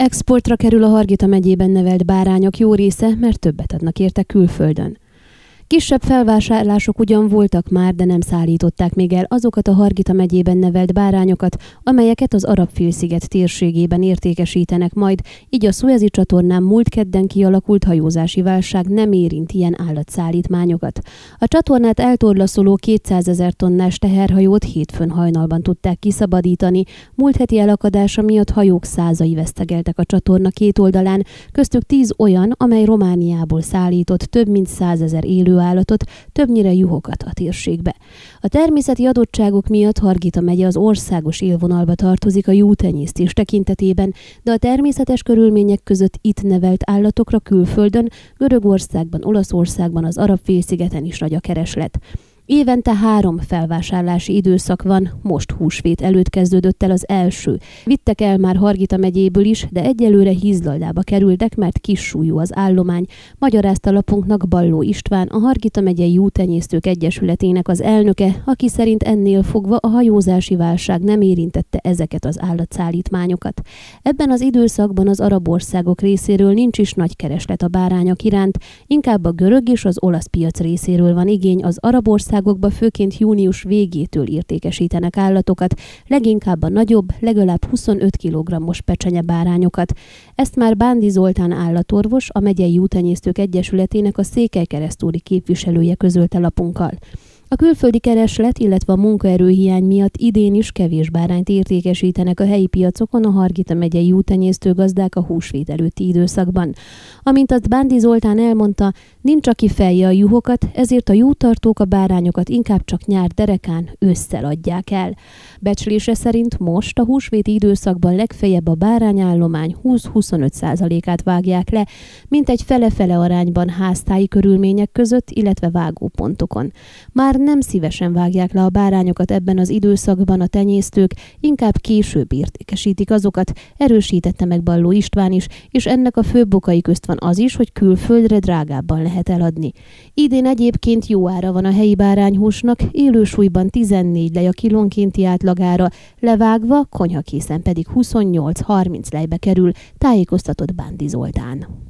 Exportra kerül a Hargita megyében nevelt bárányok jó része, mert többet adnak érte külföldön. Kisebb felvásárlások ugyan voltak már, de nem szállították még el azokat a Hargita megyében nevelt bárányokat, amelyeket az Arab-félsziget térségében értékesítenek majd, így a Suezi csatornán múlt kedden kialakult hajózási válság nem érint ilyen állatszállítmányokat. A csatornát eltorlaszoló 200 ezer tonnás teherhajót hétfőn hajnalban tudták kiszabadítani, múlt heti elakadása miatt hajók százai vesztegeltek a csatorna két oldalán, köztük tíz olyan, amely Romániából szállított több mint százezer élő állatot, többnyire juhokat a térségbe. A természeti adottságok miatt Hargita megye az országos élvonalba tartozik a jútenyésztés tekintetében, de a természetes körülmények között itt nevelt állatokra külföldön, Görögországban, Olaszországban, az arab félszigeten is nagy a kereslet. Évente három felvásárlási időszak van, most húsvét előtt kezdődött el az első. Vittek el már Hargita megyéből is, de egyelőre hízlaldába kerültek, mert kis súlyú az állomány. Magyarázta lapunknak Balló István, a Hargita megyei Jútenyésztők Egyesületének az elnöke, aki szerint ennél fogva a hajózási válság nem érintette ezeket az állatszállítmányokat. Ebben az időszakban az arab országok részéről nincs is nagy kereslet a bárányok iránt, inkább a görög és az olasz piac részéről van igény az arab ország országokba főként június végétől értékesítenek állatokat, leginkább a nagyobb, legalább 25 kg-os bárányokat. Ezt már Bándi Zoltán állatorvos, a megyei útenyésztők egyesületének a székelykeresztúri képviselője közölte lapunkkal. A külföldi kereslet, illetve a munkaerőhiány miatt idén is kevés bárányt értékesítenek a helyi piacokon a Hargita megyei jútenyésztő gazdák a húsvét előtti időszakban. Amint azt Bándi Zoltán elmondta, nincs aki felje a juhokat, ezért a jútartók a bárányokat inkább csak nyár derekán ősszel adják el. Becslése szerint most a húsvéti időszakban legfeljebb a bárányállomány 20-25%-át vágják le, mint egy fele-fele arányban háztáji körülmények között, illetve vágópontokon. Már nem szívesen vágják le a bárányokat ebben az időszakban a tenyésztők, inkább később értékesítik azokat, erősítette meg Balló István is, és ennek a főbb okai közt van az is, hogy külföldre drágábban lehet eladni. Idén egyébként jó ára van a helyi bárányhúsnak, élősúlyban 14 lej a kilónkénti átlagára, levágva, konyhakészen pedig 28-30 lejbe kerül, tájékoztatott Bándi Zoltán.